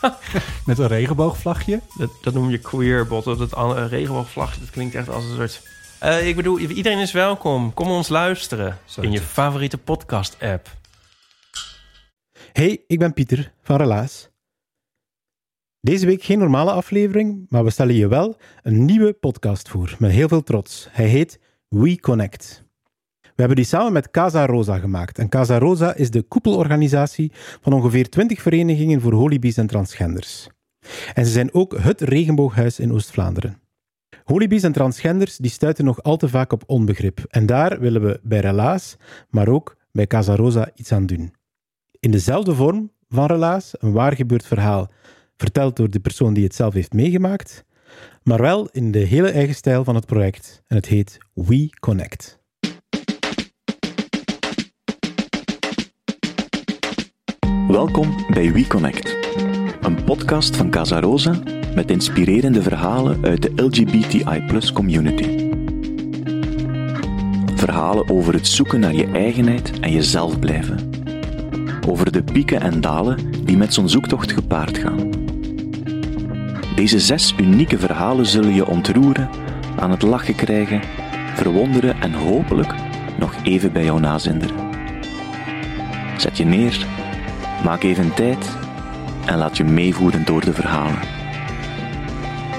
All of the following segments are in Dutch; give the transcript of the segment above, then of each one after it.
met een regenboogvlagje. Dat, dat noem je queerbot. Dat an- regenboogvlag, dat klinkt echt als een soort... Eh, ik bedoel, iedereen is welkom. Kom ons luisteren Zo in je favoriete podcast-app. Hey, ik ben Pieter van Relaas. Deze week geen normale aflevering, maar we stellen je wel een nieuwe podcast voor, met heel veel trots. Hij heet We Connect. We hebben die samen met Casa Rosa gemaakt. En Casa Rosa is de koepelorganisatie van ongeveer 20 verenigingen voor holibies en transgenders. En ze zijn ook het regenbooghuis in Oost-Vlaanderen. Holibies en transgenders die stuiten nog al te vaak op onbegrip. En daar willen we bij Relaas, maar ook bij Casa Rosa iets aan doen in dezelfde vorm van relaas, een waar gebeurd verhaal, verteld door de persoon die het zelf heeft meegemaakt, maar wel in de hele eigen stijl van het project. En het heet We Connect. Welkom bij WeConnect, een podcast van Casa Rosa met inspirerende verhalen uit de LGBTI community. Verhalen over het zoeken naar je eigenheid en jezelf blijven. Over de pieken en dalen die met zo'n zoektocht gepaard gaan. Deze zes unieke verhalen zullen je ontroeren, aan het lachen krijgen, verwonderen en hopelijk nog even bij jou nazinderen. Zet je neer Maak even tijd en laat je meevoeren door de verhalen.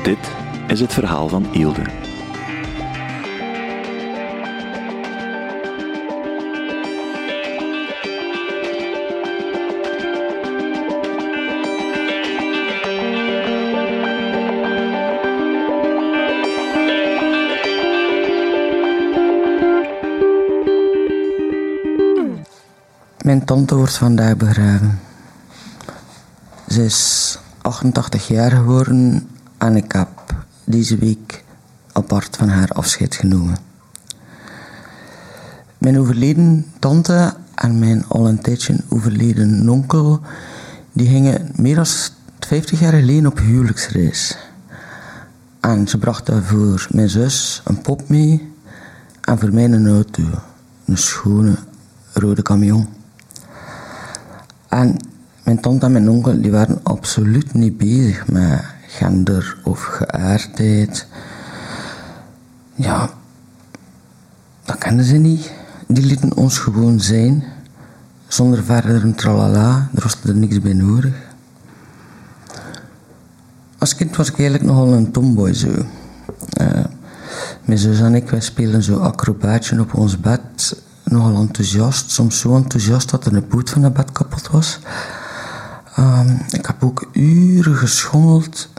Dit is het verhaal van Ilde. Mijn tante wordt vandaag begraven. Ze is 88 jaar geworden en ik heb deze week apart van haar afscheid genomen. Mijn overleden tante en mijn al een tijdje overleden onkel die gingen meer dan 50 jaar geleden op huwelijksreis. En ze brachten voor mijn zus een pop mee en voor mij een auto. Een schone rode camion. En mijn tante en mijn onkel die waren absoluut niet bezig met gender of geaardheid. Ja, dat kenden ze niet. Die lieten ons gewoon zijn, zonder verder een tralala. Er was er niks bij nodig. Als kind was ik eigenlijk nogal een tomboy zo. Eh, mijn zus en ik, wij spelen zo acrobaatje op ons bed. Nogal enthousiast, soms zo enthousiast dat er een poot van het bed kapot was. Ehm, ik heb ook uren geschommeld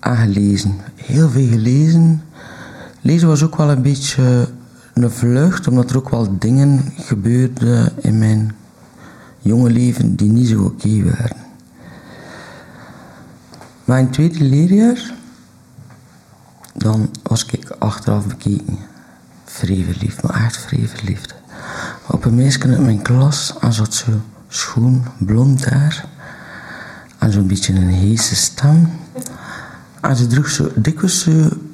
en gelezen. Heel veel gelezen. Lezen was ook wel een beetje een vlucht, omdat er ook wel dingen gebeurden in mijn jonge leven die niet zo oké waren. Maar in het tweede leerjaar, dan was ik achteraf bekeken vrij verliefd, maar echt verliefd. Op een meisje uit mijn klas en ze zo schoon blond haar en zo'n beetje een heese stem. En ze droeg zo dikwijls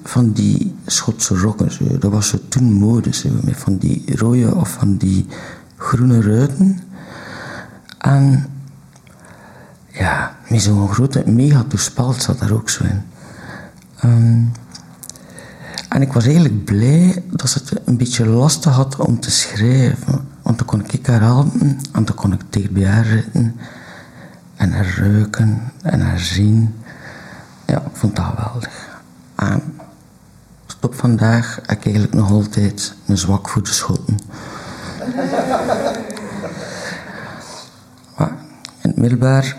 van die Schotse rokken. Zo. Dat was zo toen mode, zo, met van die rode of van die groene ruiten. En ja, met zo'n grote mega toespeld zat daar ook zo in. Ehm, en ik was eigenlijk blij dat ze het een beetje lastig had om te schrijven. Want dan kon ik haar helpen en dan kon ik bij haar zitten. En haar ruiken en haar zien. Ja, ik vond dat geweldig. En tot vandaag heb ik eigenlijk nog altijd een zwak voor de schotten. in het middelbaar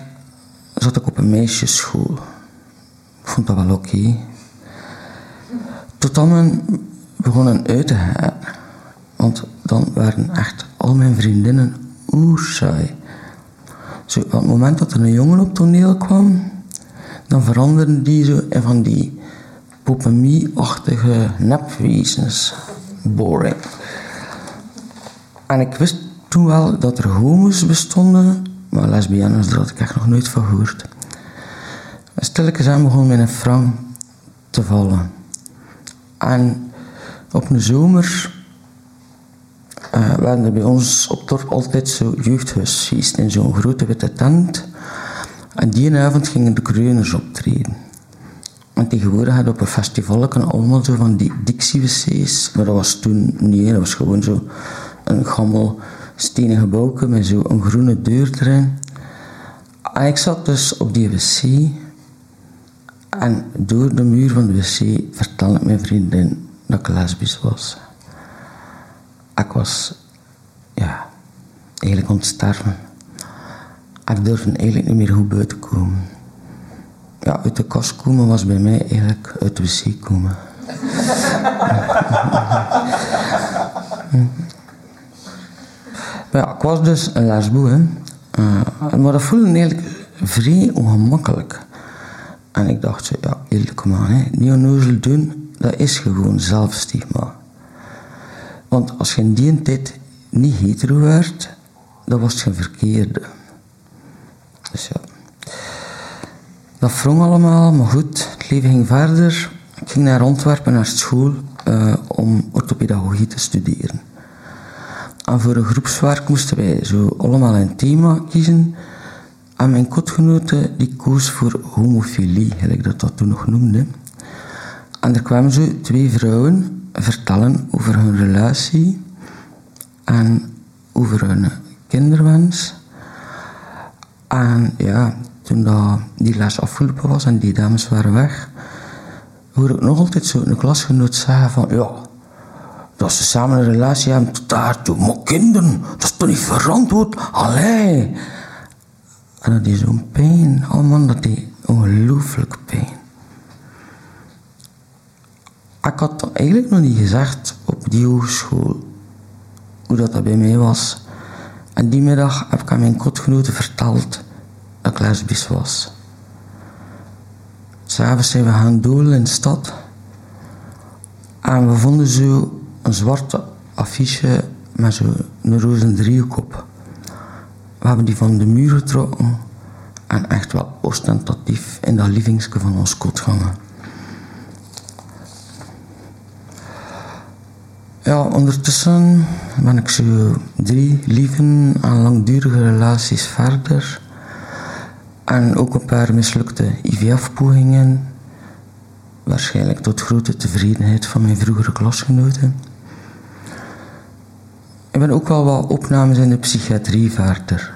zat ik op een meisjesschool. Ik vond dat wel oké. Tot dan men begonnen uit te gaan. Want dan waren echt al mijn vriendinnen oersaai. Zo, op het moment dat er een jongen op toneel kwam, dan veranderden die zo in van die popemie-achtige nepwezens. Boring. En ik wist toen wel dat er homo's bestonden, maar lesbiennes, daar had ik echt nog nooit van gehoord. Stilletjes aan begon mijn frank te vallen. En op een zomer uh, werden er bij ons op dorp altijd zo jeugdhuisfeest in zo'n grote witte tent. En die avond gingen de kreuners optreden. En tegenwoordig hadden op een festival allemaal zo van die Dixie-wc's. Maar dat was toen niet, dat was gewoon zo een gammel stenen gebouw met zo een groene deur erin. En ik zat dus op die wc en door de muur van de wc vertelde mijn vriendin dat ik lesbisch was. Ik was, ja, eigenlijk ontsterven. Ik durfde eigenlijk niet meer goed buiten komen. Ja, uit de kast komen was bij mij eigenlijk uit de wc komen. ja, ik was dus een lesboe. Uh, maar dat voelde eigenlijk vrij ongemakkelijk. En ik dacht, ja, eerlijk maar, hè, niet onnozel doen, dat is gewoon zelfstigma. Want als je in die tijd niet hetero werd, dan was je verkeerde. Dus ja. Dat wrong allemaal, maar goed, het leven ging verder. Ik ging naar Antwerpen, naar school, uh, om orthopedagogie te studeren. En voor een groepswerk moesten wij zo allemaal een thema kiezen. En mijn kotgenote die koos voor homofilie, gelijk dat dat toen nog noemde. En er kwamen zo twee vrouwen vertellen over hun relatie en over hun kinderwens. En ja, toen dat die les afgelopen was en die dames waren weg, hoor ik nog altijd zo een klasgenoot zeggen van ja, dat ze samen een relatie hebben tot daartoe. Maar kinderen, dat is toch niet verantwoord? Allee. En dat is zo'n pijn. Oh man, dat is ongelooflijk pijn. Ik had eigenlijk nog niet gezegd op die hogeschool hoe dat, dat bij mij was. En die middag heb ik aan mijn kotgenoten verteld dat ik lesbisch was. S'avonds zijn we gaan dolen in de stad. En we vonden zo een zwarte affiche met zo'n roze driehoek op. We hebben die van de muur getrokken en echt wel ostentatief in dat lievingske van ons kot gangen. Ja, ondertussen ben ik zo drie lieve en langdurige relaties verder. En ook een paar mislukte IVF-pogingen. Waarschijnlijk tot grote tevredenheid van mijn vroegere klasgenoten. Ik ben ook wel wat opnames in de psychiatrie verder.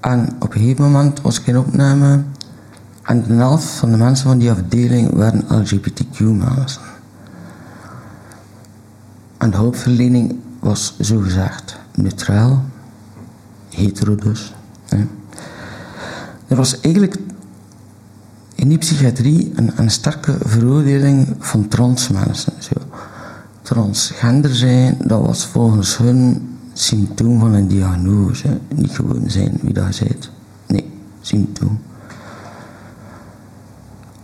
En op een gegeven moment was ik in opname en de helft van de mensen van die afdeling waren LGBTQ-mensen. En de hulpverlening was zogezegd neutraal, hetero dus. Er was eigenlijk in die psychiatrie een, een sterke veroordeling van transmensen. Zo. Transgender zijn, dat was volgens hun symptoom van een diagnose. Niet gewoon zijn wie dat zit. Nee, symptoom.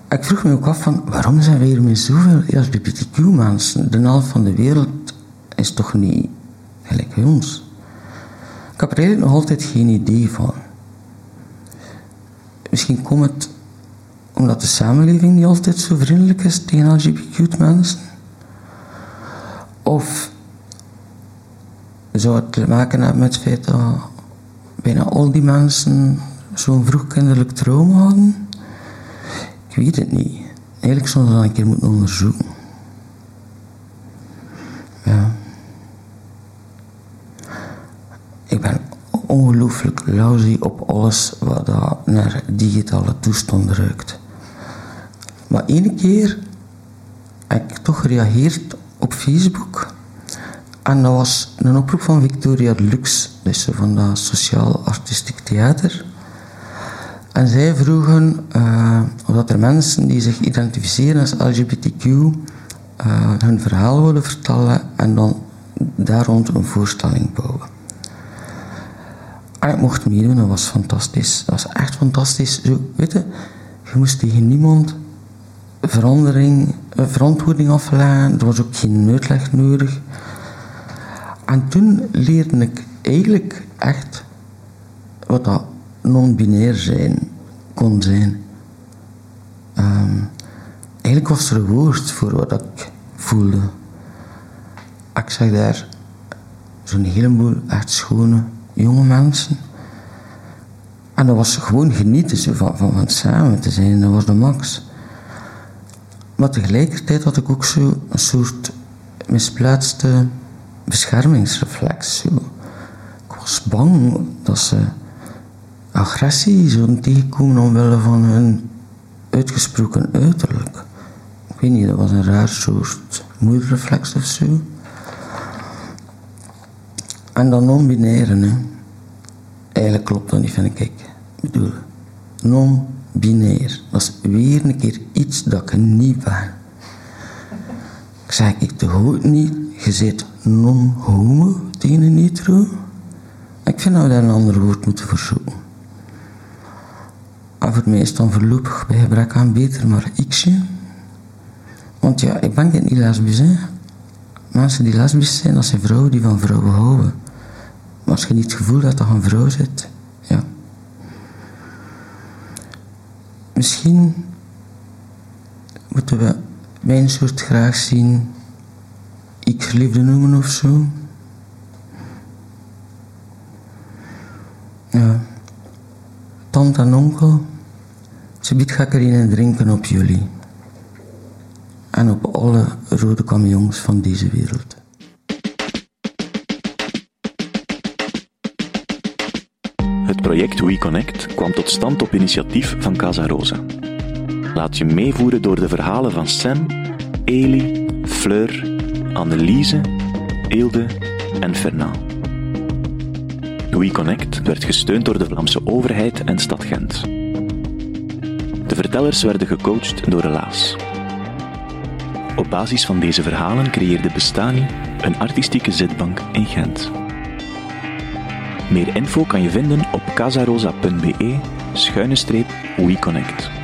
Ik vroeg me ook af van waarom zijn we hier met zoveel LGBTQ-mensen? De helft van de wereld is toch niet gelijk ons? Ik heb er eigenlijk nog altijd geen idee van. Misschien komt het omdat de samenleving niet altijd zo vriendelijk is tegen LGBTQ-mensen. Of zou het te maken hebben met het feit dat bijna al die mensen zo'n vroeg kinderlijk trauma hadden? Ik weet het niet. Eigenlijk we dat een keer moeten onderzoeken. Ja. Ik ben ongelooflijk lousy op alles wat naar digitale toestand ruikt. Maar ene keer heb ik toch gereageerd op Facebook. En dat was een oproep van Victoria Lux, dus van dat sociaal-artistiek theater. En zij vroegen uh, of er mensen die zich identificeren als LGBTQ uh, hun verhaal willen vertellen en dan daar rond een voorstelling bouwen. En ik mocht meedoen, dat was fantastisch. Dat was echt fantastisch. Zo, weet je, je moest tegen niemand verandering, eh, verantwoording afleggen. Er was ook geen uitleg nodig. En toen leerde ik eigenlijk echt wat dat non-binair zijn kon zijn. Ehm, eigenlijk was er een woord voor wat ik voelde. Ik zag daar zo'n heleboel echt schone jonge mensen. En dat was gewoon genieten van, van, van samen te zijn. Dat was de max. Maar tegelijkertijd had ik ook zo soort misplaatste beschermingsreflex. Ik was bang dat ze agressie zouden tegenkomen omwille van hun uitgesproken uiterlijk. Ik weet niet, dat was een raar soort moederreflex of zo. En dan non-binaire. Eigenlijk klopt dat niet, vind ik. Ik bedoel, non-binair. Dat is weer een keer iets dat ik niet ben. Ik zeg ik te goed niet, je zit non-homo tegen hetero. Ik vind dat we daar een ander woord moeten voor zoeken. En voor mij is het dan voorlopig bij gebrek aan beter maar xje. Want ja, ik ben niet lesbisch, hè. Mensen die lesbisch zijn, dat zijn vrouwen die van vrouwen houden. Maar als je niet het gevoel dat je een vrouw zit, ja. Misschien moeten we mijn soort graag zien x-liefde noemen of zo. Ja. Tante en onkel, ze biedt ga ik erin drinken op jullie. En op alle rode camions van deze wereld. Het project WeConnect kwam tot stand op initiatief van Casa Rosa. Laat je meevoeren door de verhalen van Sam, Eli, Fleur, Anneliese, Eelde en Fernand. WeConnect werd gesteund door de Vlaamse overheid en stad Gent. De vertellers werden gecoacht door Relaas. Op basis van deze verhalen creëerde Bestani een artistieke zitbank in Gent. Meer info kan je vinden op casarosa.be schuine streep WeConnect.